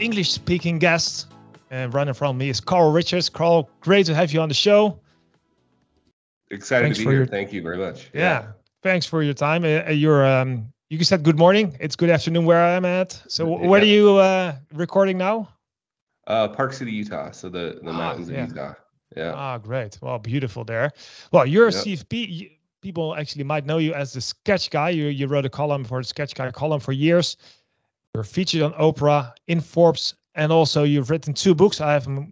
English speaking guest. And running from me is Carl Richards. Carl, great to have you on the show. Excited thanks to be here. Your, Thank you very much. Yeah. yeah. Thanks for your time. Uh, you're um, you said good morning. It's good afternoon where I'm at. So yeah. where are you uh, recording now? Uh, Park City, Utah. So the the ah, mountains yeah. of Utah. Yeah. Ah, great. Well, beautiful there. Well, you're yep. a CFP. People actually might know you as the sketch guy. You you wrote a column for the sketch guy column for years. You're featured on Oprah, in Forbes, and also you've written two books. I have, I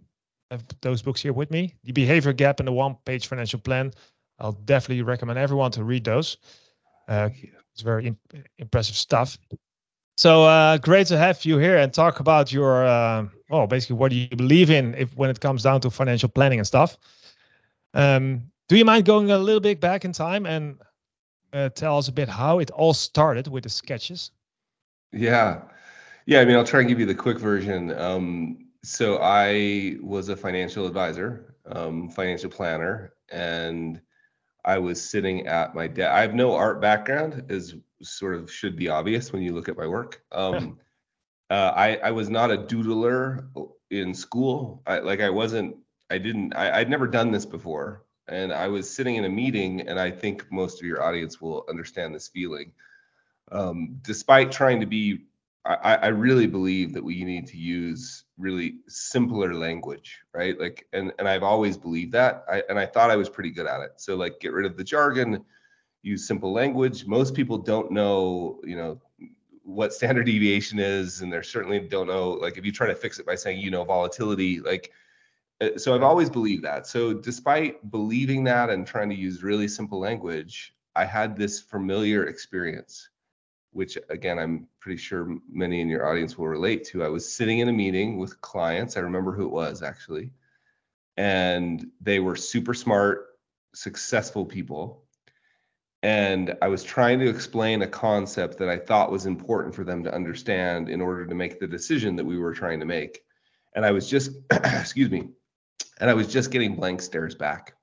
have those books here with me The Behavior Gap and the One Page Financial Plan. I'll definitely recommend everyone to read those. Uh, it's very imp- impressive stuff. So uh, great to have you here and talk about your, uh, well, basically what do you believe in if when it comes down to financial planning and stuff. Um, do you mind going a little bit back in time and uh, tell us a bit how it all started with the sketches? Yeah. Yeah, I mean, I'll try and give you the quick version. Um, so I was a financial advisor, um, financial planner, and I was sitting at my desk. I have no art background, as sort of should be obvious when you look at my work. Um, uh, I I was not a doodler in school. I like I wasn't. I didn't. I, I'd never done this before, and I was sitting in a meeting, and I think most of your audience will understand this feeling. Um, despite trying to be I, I really believe that we need to use really simpler language, right? Like, and and I've always believed that. I and I thought I was pretty good at it. So like, get rid of the jargon, use simple language. Most people don't know, you know, what standard deviation is, and they certainly don't know. Like, if you try to fix it by saying, you know, volatility, like. Uh, so I've always believed that. So despite believing that and trying to use really simple language, I had this familiar experience which again, I'm pretty sure many in your audience will relate to. I was sitting in a meeting with clients. I remember who it was actually. And they were super smart, successful people. And I was trying to explain a concept that I thought was important for them to understand in order to make the decision that we were trying to make. And I was just, excuse me, and I was just getting blank stares back.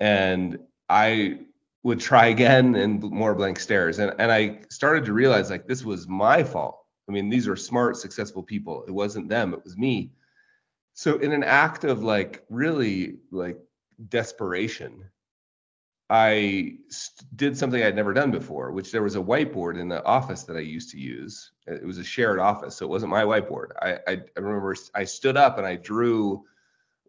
And I would try again and more blank stares. And and I started to realize like this was my fault. I mean, these are smart, successful people. It wasn't them, it was me. So in an act of like really like desperation, I did something I'd never done before, which there was a whiteboard in the office that I used to use. Uh, it was a shared office, so it wasn't my whiteboard. I, I, I remember I stood up and I drew,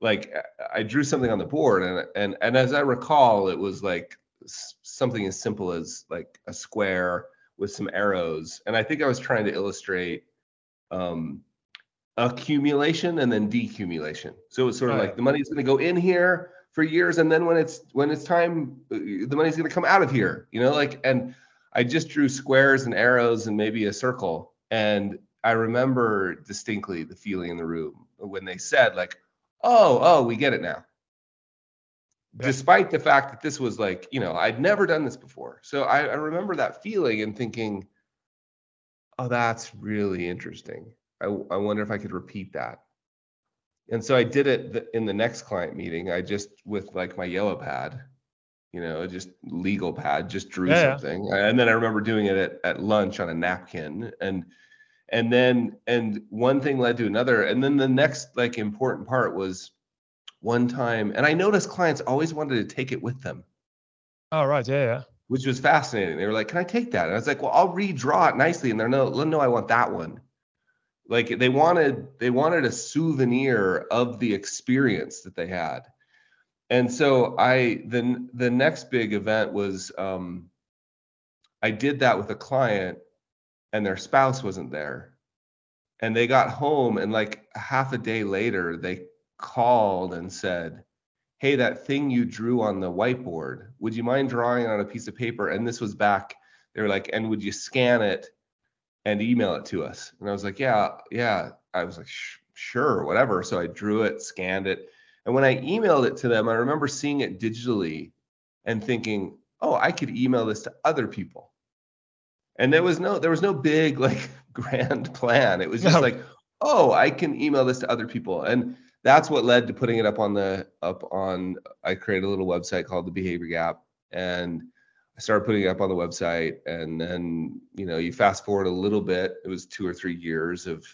like I drew something on the board, and and and as I recall, it was like something as simple as like a square with some arrows. And I think I was trying to illustrate um, accumulation and then decumulation. So it's sort of like the money's going to go in here for years, and then when it's when it's time, uh, the money's going to come out of here. You know, like and I just drew squares and arrows and maybe a circle, and I remember distinctly the feeling in the room when they said like, "Oh, oh, we get it now." Despite the fact that this was like, you know, I'd never done this before. So I, I remember that feeling and thinking, oh, that's really interesting. I, I wonder if I could repeat that. And so I did it in the next client meeting. I just, with like my yellow pad, you know, just legal pad, just drew yeah, something. And then I remember doing it at, at lunch on a napkin. And, and then, and one thing led to another. And then the next like important part was, one time, and I noticed clients always wanted to take it with them. Oh, right. Yeah, yeah. Which was fascinating. They were like, Can I take that? And I was like, Well, I'll redraw it nicely. And they're no, no, I want that one. Like they wanted, they wanted a souvenir of the experience that they had. And so I the the next big event was um I did that with a client and their spouse wasn't there. And they got home and like half a day later, they called and said, Hey, that thing you drew on the whiteboard, would you mind drawing on a piece of paper? And this was back, they were like, And would you scan it and email it to us? And I was like, Yeah, yeah. I was like, sure, whatever. So I drew it, scanned it. And when I emailed it to them, I remember seeing it digitally and thinking, oh, I could email this to other people. And there was no there was no big like grand plan. It was just no. like, oh, I can email this to other people. And that's what led to putting it up on the up on I created a little website called the Behavior Gap and I started putting it up on the website and then you know you fast forward a little bit it was 2 or 3 years of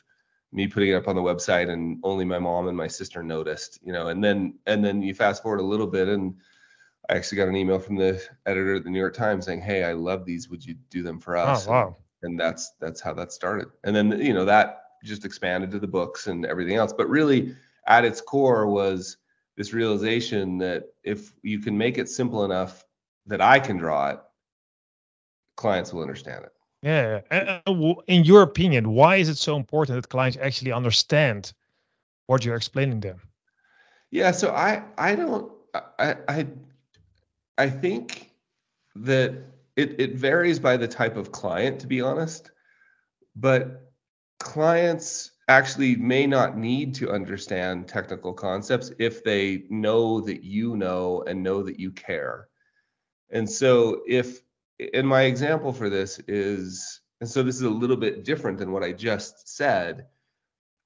me putting it up on the website and only my mom and my sister noticed you know and then and then you fast forward a little bit and I actually got an email from the editor of the New York Times saying hey I love these would you do them for us? Oh, wow. And, and that's that's how that started. And then you know that just expanded to the books and everything else but really at its core was this realization that if you can make it simple enough that I can draw it, clients will understand it. Yeah. Uh, in your opinion, why is it so important that clients actually understand what you're explaining them? Yeah. So I I don't I I I think that it it varies by the type of client, to be honest. But clients actually may not need to understand technical concepts if they know that you know and know that you care. And so, if, in my example for this is, and so this is a little bit different than what I just said.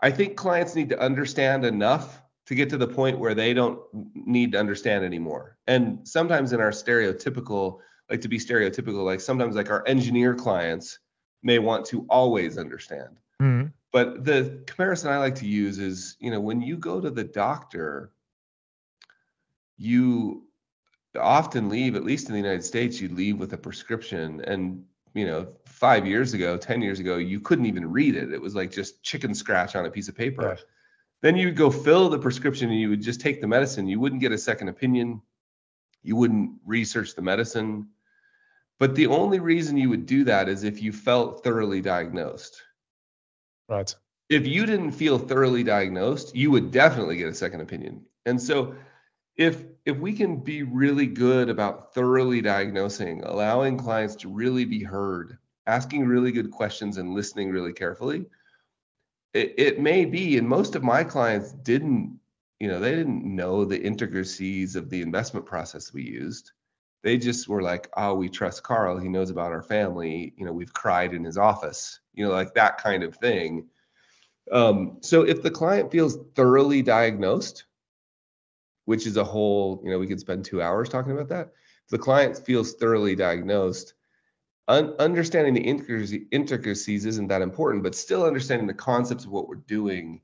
I think clients need to understand enough to get to the point where they don't need to understand anymore. And sometimes in our stereotypical, like to be stereotypical, like sometimes like our engineer clients may want to always understand. Mm-hmm. But the comparison I like to use is, you know, when you go to the doctor, you often leave, at least in the United States, you leave with a prescription. And, you know, five years ago, 10 years ago, you couldn't even read it. It was like just chicken scratch on a piece of paper. Then you would go fill the prescription and you would just take the medicine. You wouldn't get a second opinion. You wouldn't research the medicine. But the only reason you would do that is if you felt thoroughly diagnosed. Right. If you didn't feel thoroughly diagnosed, you would definitely get a second opinion. And so if if we can be really good about thoroughly diagnosing, allowing clients to really be heard, asking really good questions and listening really carefully, it, it may be, and most of my clients didn't, you know, they didn't know the intricacies of the investment process we used. They just were like, oh, we trust Carl. He knows about our family. You know, we've cried in his office, you know, like that kind of thing. Um, so if the client feels thoroughly diagnosed, which is a whole, you know, we could spend two hours talking about that. If the client feels thoroughly diagnosed, un- understanding the intricacies isn't that important, but still understanding the concepts of what we're doing,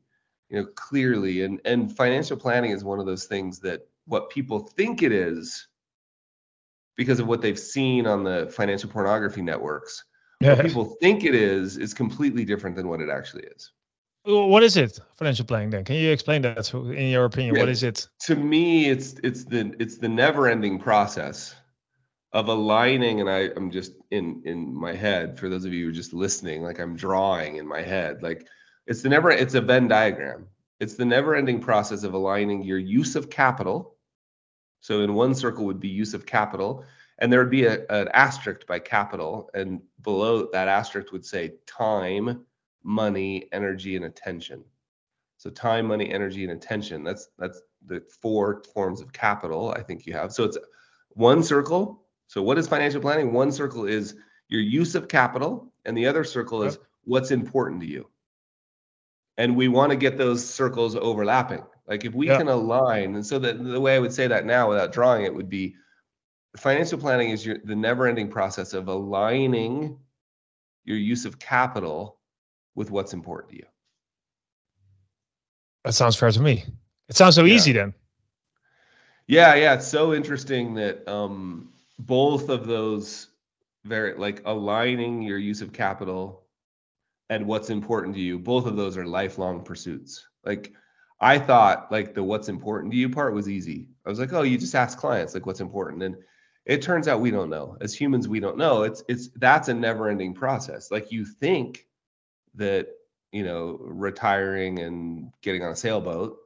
you know, clearly. And and financial planning is one of those things that what people think it is because of what they've seen on the financial pornography networks. What people think it is is completely different than what it actually is. What is it, financial planning? Then can you explain that? In your opinion, yeah, what is it? To me, it's it's the it's the never-ending process of aligning, and I I'm just in in my head. For those of you who are just listening, like I'm drawing in my head, like it's the never it's a Venn diagram. It's the never-ending process of aligning your use of capital. So in one circle would be use of capital, and there would be a, an asterisk by capital, and below that asterisk would say time money, energy, and attention. So time, money, energy, and attention. That's that's the four forms of capital I think you have. So it's one circle. So what is financial planning? One circle is your use of capital, and the other circle is what's important to you. And we want to get those circles overlapping. Like if we can align, and so that the way I would say that now without drawing it would be financial planning is your the never-ending process of aligning your use of capital with what's important to you. That sounds fair to me. It sounds so yeah. easy then. Yeah, yeah. It's so interesting that um, both of those very like aligning your use of capital and what's important to you, both of those are lifelong pursuits. Like I thought like the what's important to you part was easy. I was like, oh, you just ask clients like what's important. And it turns out we don't know. As humans, we don't know. It's it's that's a never-ending process. Like you think that you know retiring and getting on a sailboat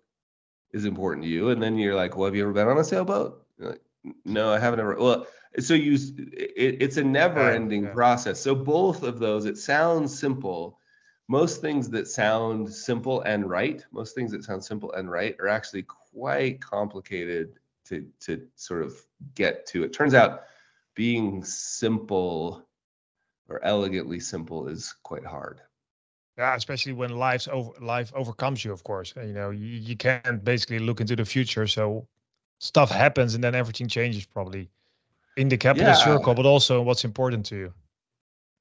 is important to you and then you're like well have you ever been on a sailboat like, no i haven't ever well so you it, it's a never ending yeah. process so both of those it sounds simple most things that sound simple and right, most things that sound simple and right are actually quite complicated to to sort of get to. It turns out being simple or elegantly simple is quite hard. Yeah, especially when life's over life overcomes you, of course. You know, you, you can't basically look into the future. So stuff happens and then everything changes probably in the capital yeah. circle, but also what's important to you.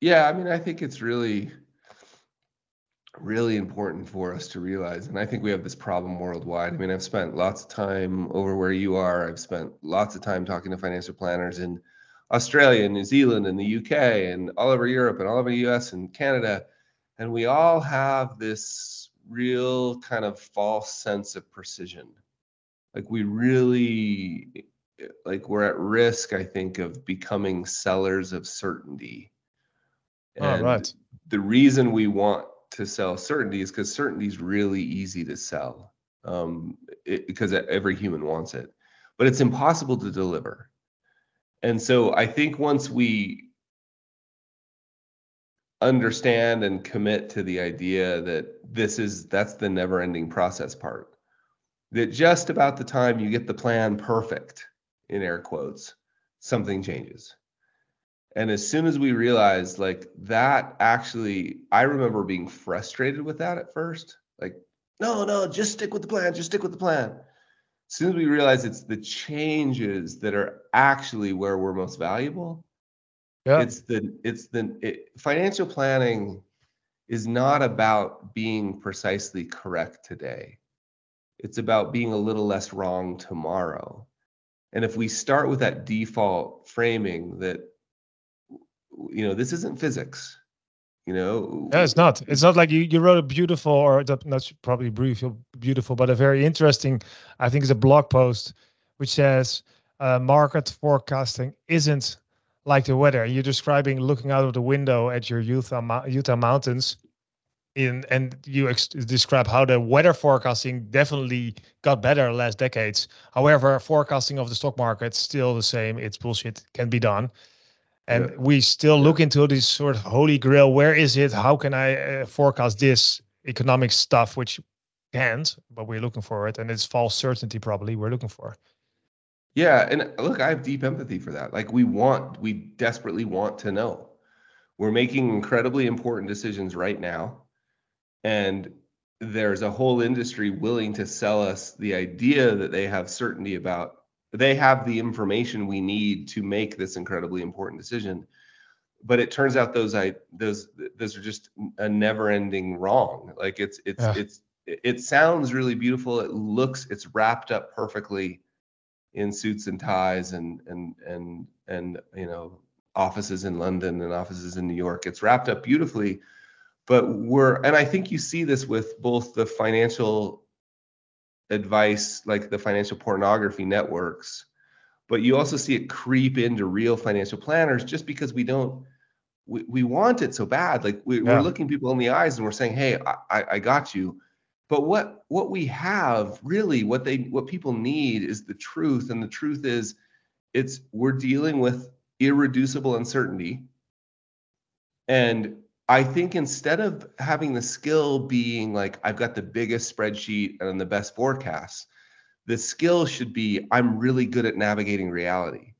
Yeah, I mean, I think it's really, really important for us to realize, and I think we have this problem worldwide. I mean, I've spent lots of time over where you are. I've spent lots of time talking to financial planners in Australia, and New Zealand, and the UK, and all over Europe, and all over the US and Canada, and we all have this real kind of false sense of precision. Like we really like we're at risk, I think, of becoming sellers of certainty. Oh, and oh, right. the reason we want to sell certainty is because certainty is really easy to sell um, it, because every human wants it, but it's impossible to deliver. And so I think once we understand and commit to the idea that this is that's the never ending process part that just about the time you get the plan perfect in air quotes, something changes. And as soon as we realized like that actually, I remember being frustrated with that at first. Like, no, no, just stick with the plan, just stick with the plan. As soon as we realize it's the changes that are actually where we're most valuable, yeah. it's the it's the it, financial planning is not about being precisely correct today. It's about being a little less wrong tomorrow. And if we start with that default framing that, you know, this isn't physics, you know. Yeah, it's not. It's not like you, you wrote a beautiful, or not probably brief, beautiful, but a very interesting, I think it's a blog post, which says uh, market forecasting isn't like the weather. You're describing looking out of the window at your Utah, Utah mountains in and you ex- describe how the weather forecasting definitely got better last decades. However, forecasting of the stock market still the same. It's bullshit. Can be done, and yeah. we still yeah. look into this sort of holy grail. Where is it? How can I uh, forecast this economic stuff? Which can't, but we're looking for it, and it's false certainty. Probably we're looking for. Yeah, and look, I have deep empathy for that. Like we want, we desperately want to know. We're making incredibly important decisions right now and there's a whole industry willing to sell us the idea that they have certainty about they have the information we need to make this incredibly important decision. But it turns out those i those those are just a never ending wrong. Like it's it's yeah. it's it sounds really beautiful. It looks it's wrapped up perfectly in suits and ties and and and and you know offices in london and offices in new york. It's wrapped up beautifully. But we're and i think you see this with both the financial advice like the financial pornography networks but you also see it creep into real financial planners just because we don't we, we want it so bad. Like we, are looking people in the eyes and we're saying hey I, I got you. But what what we have really what they what people need is the truth and the truth is it's we're dealing with irreducible uncertainty. And I think instead of having the skill being like, I've got the biggest spreadsheet and the best forecasts, the skill should be, I'm really good at navigating reality,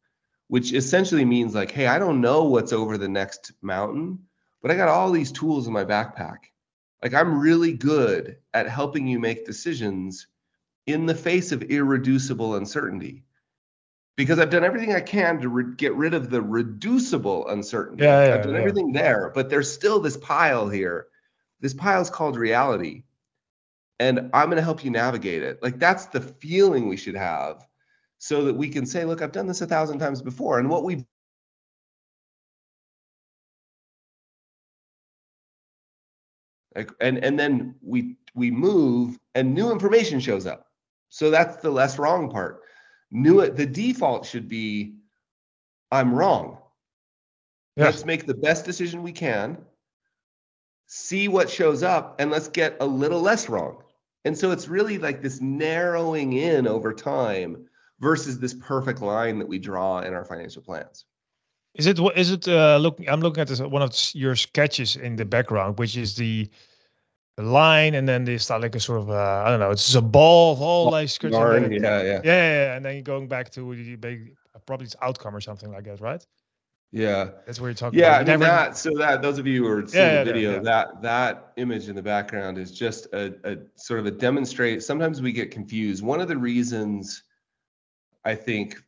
which essentially means like, hey, I don't know what's over the next mountain, but I got all these tools in my backpack. Like, I'm really good at helping you make decisions in the face of irreducible uncertainty because I've done everything I can to re- get rid of the reducible uncertainty. Yeah, yeah I've done yeah. everything there, but there's still this pile here. This pile is called reality. And I'm going to help you navigate it. Like that's the feeling we should have so that we can say, look, I've done this a thousand times before. And what we've like, and and then we we move and new information shows up. So that's the less wrong part New it the default should be I'm wrong. Let's make the best decision we can, see what shows up, and let's get a little less wrong. And so it's really like this narrowing in over time versus this perfect line that we draw in our financial plans. Is it is it uh, looking? I'm looking at this, one of your sketches in the background, which is the a line, and then they start like a sort of uh, I don't know, it's just a ball of all like yeah, yeah, yeah, yeah, and then going back to the big probably it's outcome or something like that, right? Yeah, that's what you're talking yeah, about. Yeah, I that. So that those of you who are seeing yeah, the video, yeah, that that image in the background is just a, a sort of a demonstrate. Sometimes we get confused. One of the reasons I think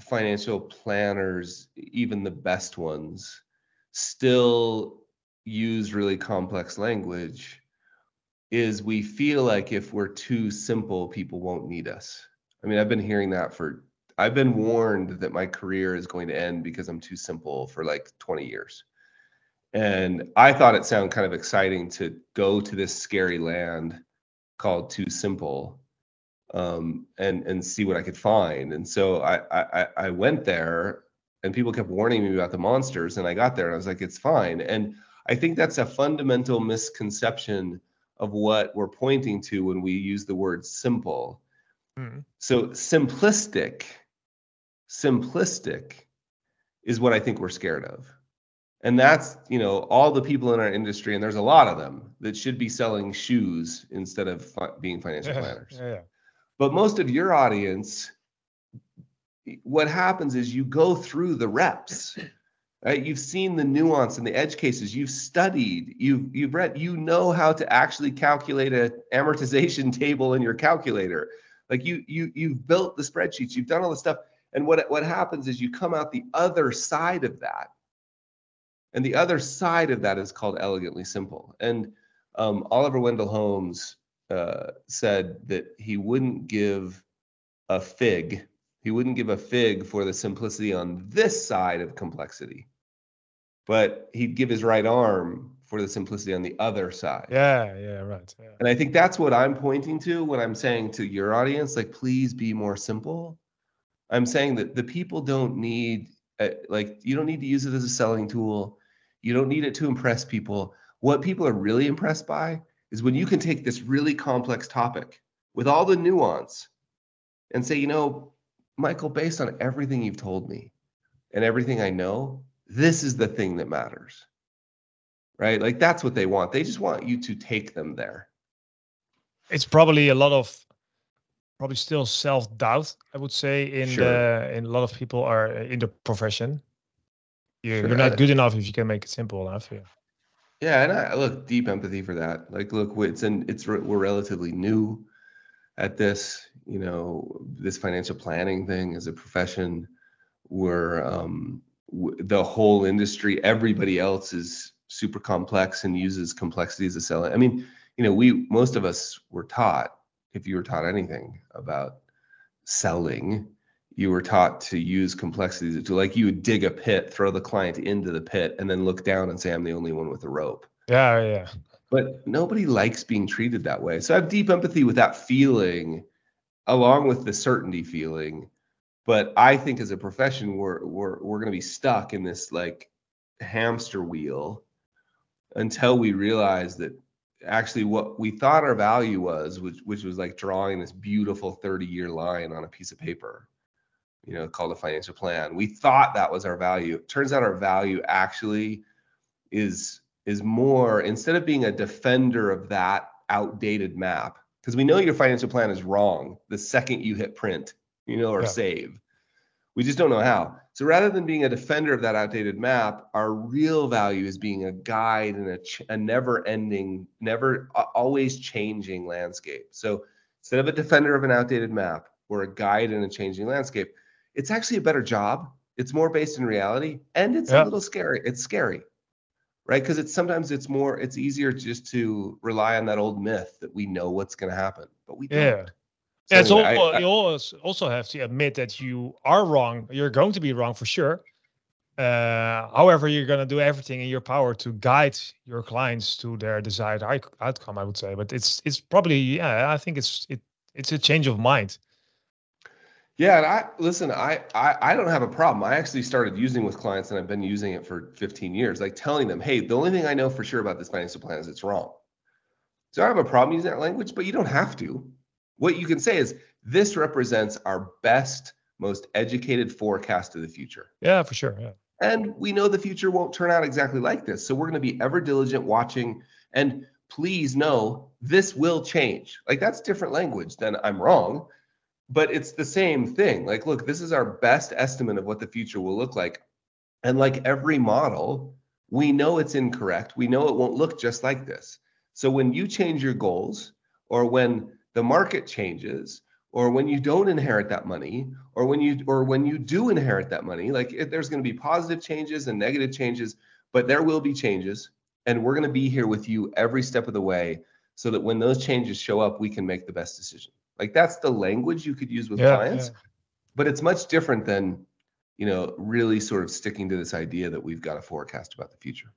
financial planners, even the best ones, still use really complex language is we feel like if we're too simple, people won't need us. I mean, I've been hearing that for I've been warned that my career is going to end because I'm too simple for like 20 years. And I thought it sounded kind of exciting to go to this scary land called Too Simple um, and and see what I could find. And so I, I I went there, and people kept warning me about the monsters. And I got there, and I was like, it's fine. And I think that's a fundamental misconception of what we're pointing to when we use the word simple. Mm. So simplistic simplistic is what I think we're scared of. And that's, you know, all the people in our industry, and there's a lot of them that should be selling shoes instead of fi- being financial yeah, planners. Yeah, yeah. But most of your audience, what happens is you go through the reps. Right? You've seen the nuance and the edge cases. You've studied. You've you've read. You know how to actually calculate a amortization table in your calculator. Like you you you've built the spreadsheets. You've done all the stuff and what, what happens is you come out the other side of that. And the other side of that is called elegantly simple. And um, Oliver Wendell Holmes uh, said that he wouldn't give a fig, he wouldn't give a fig for the simplicity on this side of complexity, but he'd give his right arm for the simplicity on the other side. Yeah, yeah, right. Yeah. And I think that's what I'm pointing to when I'm saying to your audience, like, please be more simple I'm saying that the people don't need uh, like you don't need to use it as a selling tool. You don't need it to impress people. What people are really impressed by is when you can take this really complex topic with all the nuance and say, you know, Michael, based on everything you've told me and everything I know, this is the thing that matters. Right? Like that's what they want. They just want you to take them there. It's probably a lot of probably still self doubt. I would say in sure. the in a lot of people are uh, in the profession. You're, sure. you're not good enough if you can make it simple enough. Yeah. Yeah, and I look deep empathy for that. Like, look, it's and it's we're relatively new at this. You know, this financial planning thing as a profession. We're um, w- the whole industry. Everybody else is super complex and uses complexity as a selling. I mean, you know, we most of us were taught if you were taught anything about selling, you were taught to use complexity to like you would dig a pit, throw the client into the pit, and then look down and say, I'm the only one with a rope. Yeah, yeah. But nobody likes being treated that way. So I have deep empathy with that feeling, along with the certainty feeling. But I think as a profession, we're we're we're gonna be stuck in this like hamster wheel until we realize that actually what we thought our value was, which which was like drawing this beautiful 30 year line on a piece of paper, you know, called a financial plan. We thought that was our value. It turns out our value actually is is more instead of being a defender of that outdated map, because we know your financial plan is wrong the second you hit print, you know, or yeah. save. We just don't know how. So rather than being a defender of that outdated map, our real value is being a guide in a, ch- a never ending, never uh, always changing landscape. So instead of a defender of an outdated map, we're a guide in a changing landscape. It's actually a better job. It's more based in reality and it's yeah. a little scary. It's scary, right? Because it's sometimes it's more, it's easier just to rely on that old myth that we know what's going to happen, but we yeah. don't. So yeah, it's anyway, all, I, you always also have to admit that you are wrong. You're going to be wrong for sure. Uh, however, you're going to do everything in your power to guide your clients to their desired outcome. I would say, but it's it's probably yeah. I think it's it it's a change of mind. Yeah, and I listen. I, I I don't have a problem. I actually started using with clients, and I've been using it for 15 years. Like telling them, hey, the only thing I know for sure about this financial plan is it's wrong. So I have a problem using that language, but you don't have to. What you can say is this represents our best, most educated forecast of the future. Yeah, for sure. Yeah. And we know the future won't turn out exactly like this. So we're going to be ever diligent watching. And please know this will change. Like that's different language than I'm wrong, but it's the same thing. Like, look, this is our best estimate of what the future will look like. And like every model, we know it's incorrect. We know it won't look just like this. So when you change your goals, or when the market changes, or when you don't inherit that money, or when you or when you do inherit that money, like it, there's going to be positive changes and negative changes, but there will be changes, and we're going to be here with you every step of the way, so that when those changes show up, we can make the best decision. Like that's the language you could use with yeah, clients, yeah. but it's much different than you know, really sort of sticking to this idea that we've got a forecast about the future.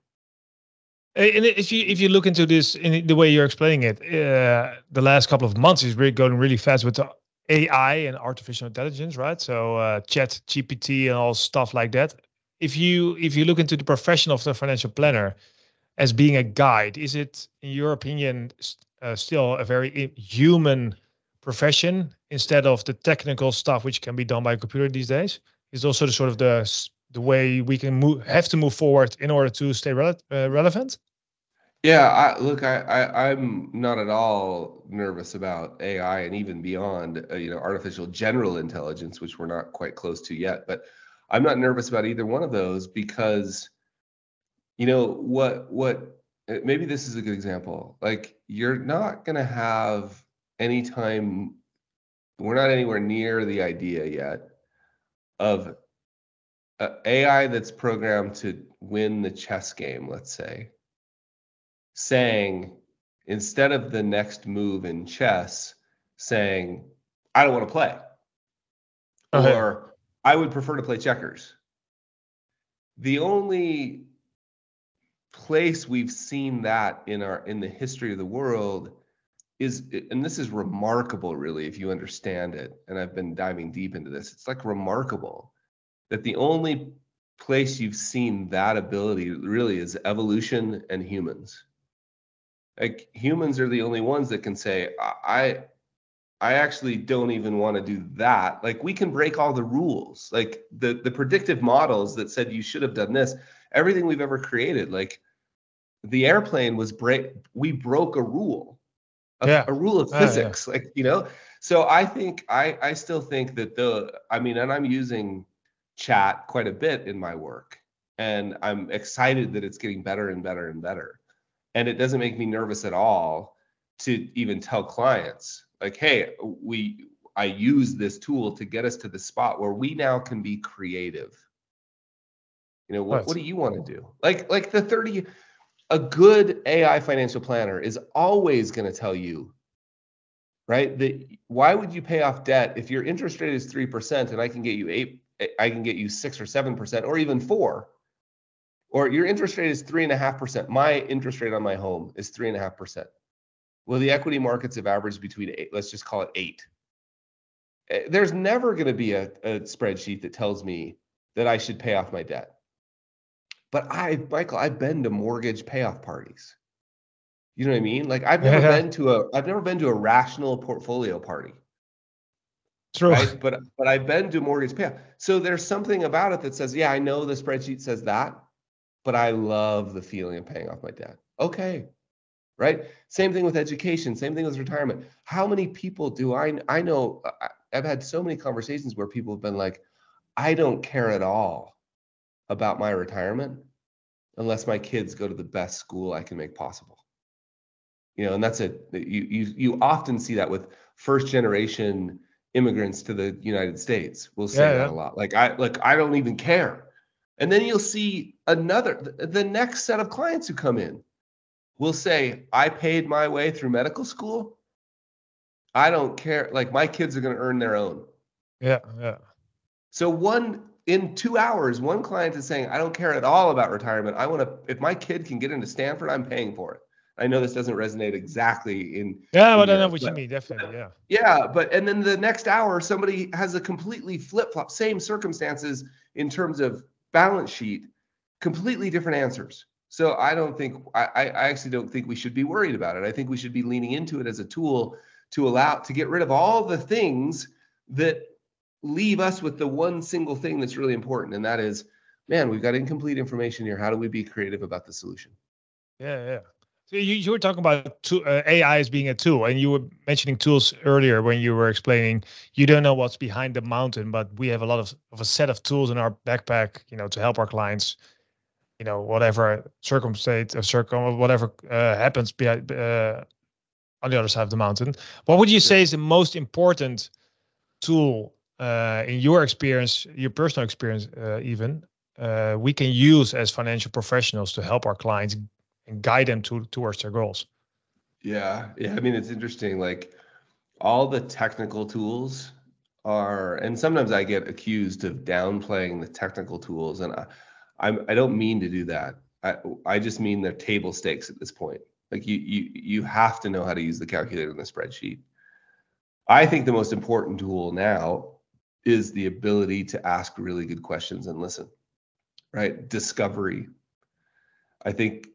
And if you if you look into this in the way you're explaining it, uh, the last couple of months is really going really fast with the AI and artificial intelligence, right? So uh, Chat GPT and all stuff like that. If you if you look into the profession of the financial planner as being a guide, is it, in your opinion, uh, still a very human profession instead of the technical stuff which can be done by a computer these days? is also the sort of the the way we can move have to move forward in order to stay uh, relevant yeah I, look I, I i'm not at all nervous about ai and even beyond uh, you know artificial general intelligence which we're not quite close to yet but i'm not nervous about either one of those because you know what what uh, maybe this is a good example like you're not going to have any time we're not anywhere near the idea yet of AI that's programmed to win the chess game, let's say, saying instead of the next move in chess, saying, I don't want to play. Okay. Or I would prefer to play checkers. The only place we've seen that in our in the history of the world is and this is remarkable really if you understand it and i've been diving deep into this it's like remarkable that the only place you've seen that ability really is evolution and humans. Like humans are the only ones that can say i i actually don't even want to do that. Like we can break all the rules. Like the the predictive models that said you should have done this everything we've ever created like the airplane was break we broke a rule a, yeah. a rule of oh, physics yeah. like you know? So i think i i still think that the i mean and i'm using chat quite a bit in my work and i'm excited that it's getting better and better and better. And it doesn't make me nervous at all to even tell clients like hey we i use this tool to get us to the spot where we now can be creative. You know what, what do you want to do? Like like the 30 a good AI financial planner is always going to tell you, right? That why would you pay off debt if your interest rate is 3% and I can get you eight, I can get you six or 7% or even four, or your interest rate is three and a half percent. My interest rate on my home is three and a half percent. Well, the equity markets have averaged between eight, let's just call it eight. Eh, there's never going to be a, a spreadsheet that tells me that I should pay off my debt. But I, Michael, I've been to mortgage payoff parties. You know what I mean? Like I've never yeah. been to a I've never been to a rational portfolio party. True. Right? But but I've been to mortgage payoff. So there's something about it that says, yeah, I know the spreadsheet says that, but I love the feeling of paying off my debt. Okay. Right? Same thing with education, same thing with retirement. How many people do I I know I've had so many conversations where people have been like, I don't care at all about my retirement unless my kids go to the best school I can make possible. You know, and that's it. You you you often see that with first generation immigrants to the United States. We'll say yeah, that yeah. a lot. Like I like I don't even care. And then you'll see another the next set of clients who come in will say, I paid my way through medical school. I don't care. Like my kids are going to earn their own. Yeah, yeah. So one in two hours, one client is saying, I don't care at all about retirement. I want to, if my kid can get into Stanford, I'm paying for it. I know this doesn't resonate exactly in. Yeah, but I know what but, you mean. Definitely. Yeah. Yeah. But, and then the next hour, somebody has a completely flip flop, same circumstances in terms of balance sheet, completely different answers. So I don't think, I, I actually don't think we should be worried about it. I think we should be leaning into it as a tool to allow, to get rid of all the things that leave us with the one single thing that's really important, and that is, man, we've got incomplete information here. How do we be creative about the solution? Yeah, yeah. So you, you were talking about to, uh, AI as being a tool, and you were mentioning tools earlier when you were explaining you don't know what's behind the mountain, but we have a lot of, of a set of tools in our backpack, you know, to help our clients, you know, whatever circumstance or circum whatever uh, happens behind, uh, on the other side of the mountain. What would you say is the most important tool uh, in your experience, your personal experience, uh, even uh, we can use as financial professionals to help our clients and guide them to towards their goals. Yeah, yeah. I mean, it's interesting. Like all the technical tools are, and sometimes I get accused of downplaying the technical tools, and I, I'm I don't mean to do that. I I just mean they're table stakes at this point. Like you you you have to know how to use the calculator and the spreadsheet. I think the most important tool now is the ability to ask really good questions and listen. Right? Discovery. I think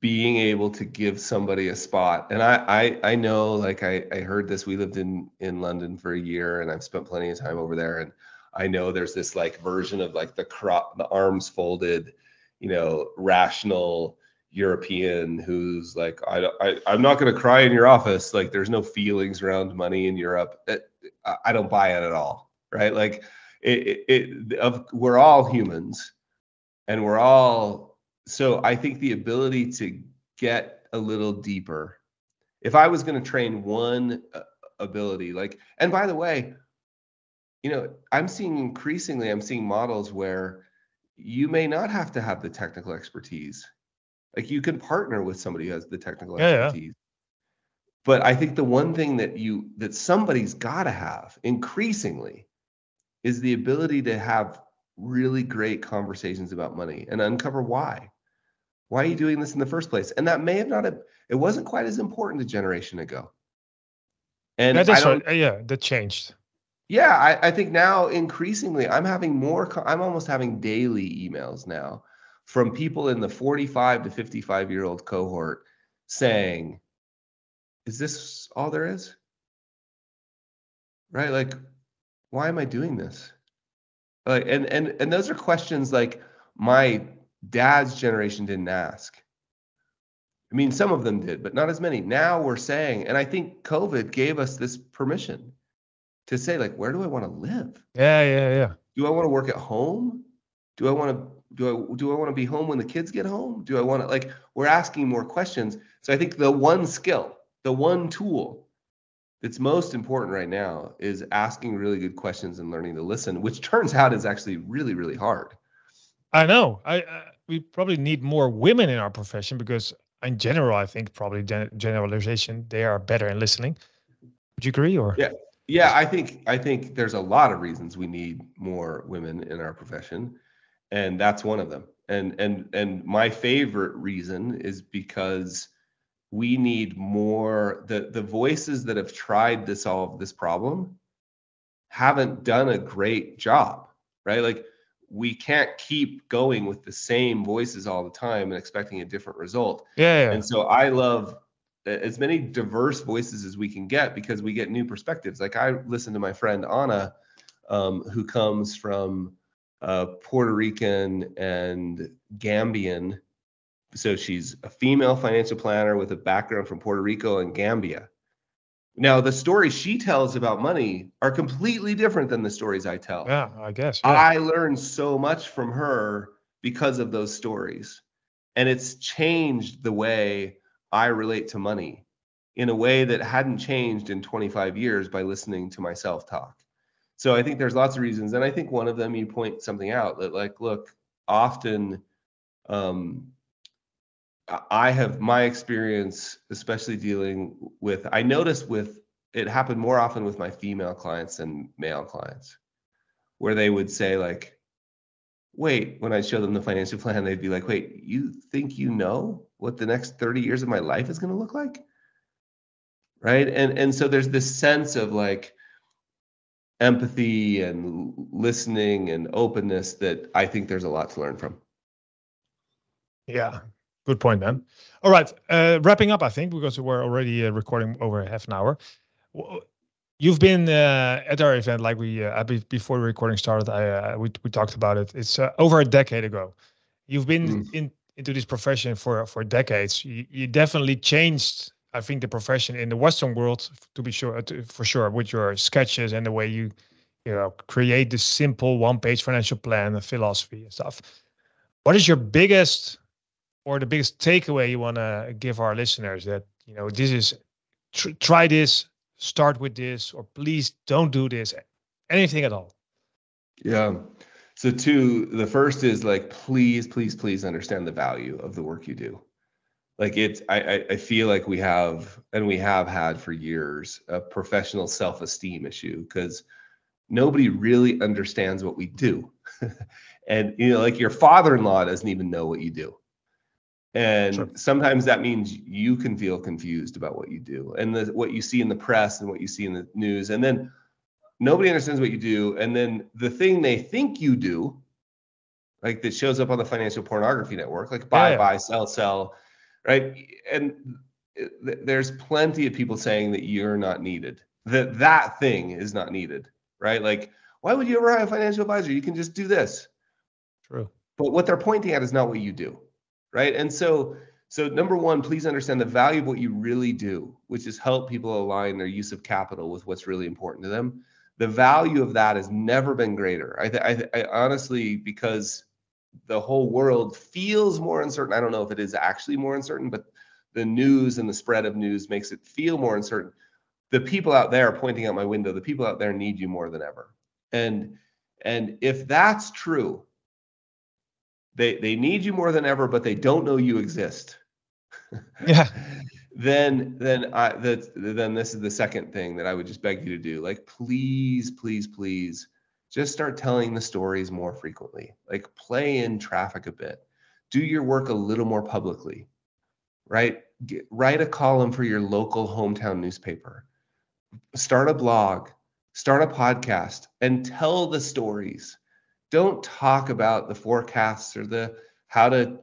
being able to give somebody a spot and I, I i know like i i heard this we lived in in london for a year and i've spent plenty of time over there and i know there's this like version of like the crop the arms folded you know rational european who's like i, I i'm not going to cry in your office like there's no feelings around money in europe it, i don't buy it at all right like it, it, it of we're all humans and we're all so I think the ability to get a little deeper. If I was going to train one uh, ability, like, and by the way, you know, I'm seeing increasingly, I'm seeing models where you may not have to have the technical expertise. Like you can partner with somebody who has the technical yeah, expertise. Yeah. But I think the one thing that you that somebody's got to have increasingly is the ability to have really great conversations about money and uncover why why are you doing this in the first place? And that may have not, it wasn't quite as important a generation ago. And yeah, that's right. Yeah, that changed. Yeah, I, I think now increasingly I'm having more, I'm almost having daily emails now from people in the 45 to 55 year old cohort saying, is this all there is? Right? Like, why am I doing this? Like, and and and those are questions like my dad's generation didn't ask. I mean, some of them did, but not as many. Now we're saying, and I think COVID gave us this permission to say, like, where do I want to live? Yeah, yeah, yeah. Do I want to work at home? Do I want to do I do I want to be home when the kids get home? Do I want to like we're asking more questions. So I think the one skill, the one tool that's most important right now is asking really good questions and learning to listen, which turns out is actually really, really hard. I know. I, I we probably need more women in our profession because in general, I think probably gen- generalization they are better in listening. Would you agree? Or yeah, yeah. I think I think there's a lot of reasons we need more women in our profession, and that's one of them. And and and my favorite reason is because we need more the the voices that have tried to solve this problem haven't done a great job right like we can't keep going with the same voices all the time and expecting a different result. Yeah, yeah. And so I love as many diverse voices as we can get because we get new perspectives. Like I listen to my friend Anna, um, who comes from uh, Puerto Rican and Gambian. So she's a female financial planner with a background from Puerto Rico and Gambia. Now, the stories she tells about money are completely different than the stories I tell. Yeah, I guess. Yeah. I learned so much from her because of those stories. And it's changed the way I relate to money in a way that hadn't changed in 25 years by listening to myself talk. So I think there's lots of reasons. And I think one of them, you point something out that, like, look, often um, I have my experience, especially dealing with, I notice with it happened more often with my female clients than male clients, where they would say, like, wait, when I show them the financial plan, they'd be like, wait, you think you know what the next 30 years of my life is going to look like? Right. And and so there's this sense of like empathy and listening and openness that I think there's a lot to learn from. Yeah, Good point, man. All right, uh, wrapping up, I think, because we're already uh, recording over half an hour. You've been uh, at our event, like we uh, before the recording started. I uh, we we talked about it. It's uh, over a decade ago. You've been mm. in into this profession for for decades, you, you definitely changed. I think the profession in the Western world, to be sure, to, for sure, with your sketches and the way you, you know, create this simple one-page financial plan and philosophy and stuff. What is your biggest or the biggest takeaway you want to give our listeners that you know this is tr- try this, start with this, or please don't do this, anything at all? Yeah. So two, the first is like, please, please, please understand the value of the work you do. Like it's, I, I feel like we have, and we have had for years, a professional self-esteem issue because nobody really understands what we do. and you know, like your father-in-law doesn't even know what you do. And sure. sometimes that means you can feel confused about what you do and the, what you see in the press and what you see in the news. And then nobody understands what you do. And then the thing they think you do like that shows up on the financial pornography network like buy yeah. buy sell sell right? And there's plenty of people saying that you're not needed that that thing is not needed right? Like why would you ever hire a financial advisor? You can just do this. True. But what they're pointing at is not what you do right and so so number one please understand the value of what you really do which is help people align their use of capital with what's really important to them the value of that has never been greater. I, th- I, I honestly, because the whole world feels more uncertain. I don't know if it is actually more uncertain, but the news and the spread of news makes it feel more uncertain. The people out there pointing out my window, the people out there need you more than ever. And and if that's true, they they need you more than ever, but they don't know you exist. Yeah. then then I that then this is the second thing that I would just beg you to do. Like please, please, please just start telling the stories more frequently. Like play in traffic a bit. Do your work a little more publicly. Right? Get, write a column for your local hometown newspaper. Start a blog, start a podcast and tell the stories. Don't talk about the forecasts or the how to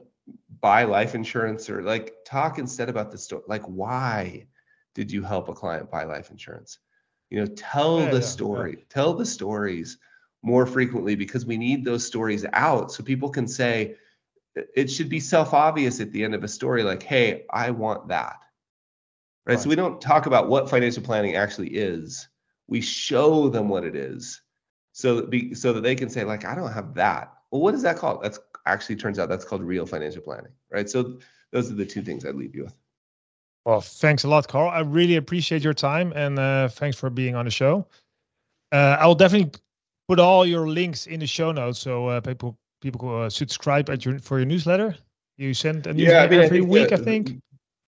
buy life insurance or like talk instead about the story like why did you help a client buy life insurance? You know tell yeah, the yeah, story yeah. tell the stories more frequently because we need those stories out so people can say it should be self obvious at the end of a story like hey i want that. Right? right. so we don't talk about what financial planning actually is. We show them what it is so that be, so that they can say like i don't have that well what is that called that's actually turns out that's called real financial planning, right? So those are the two things I'd leave you with. Well, thanks a lot, Carl. I really appreciate your time and uh, thanks for being on the show. Uh, I will definitely put all your links in the show notes so uh, people people uh, subscribe at your for your newsletter. You send a newsletter yeah, I mean, every I week, I think.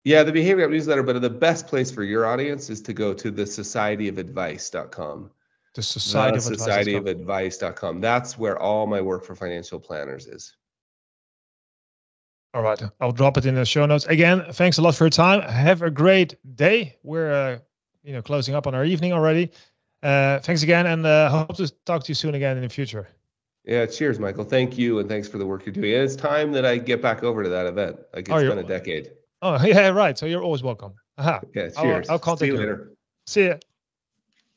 Yeah, the Behavior newsletter, but the best place for your audience is to go to the societyofadvice.com the society, the of, society of advice.com that's where all my work for financial planners is all right, I'll drop it in the show notes. Again, thanks a lot for your time. Have a great day. We're uh, you know closing up on our evening already. Uh, thanks again, and uh, hope to talk to you soon again in the future. Yeah, cheers, Michael. Thank you, and thanks for the work you're doing. And it's time that I get back over to that event. Like oh, it's oh, been a decade. Oh yeah, right. So you're always welcome. Aha. Yeah, cheers. I'll, I'll contact See you you later. See ya.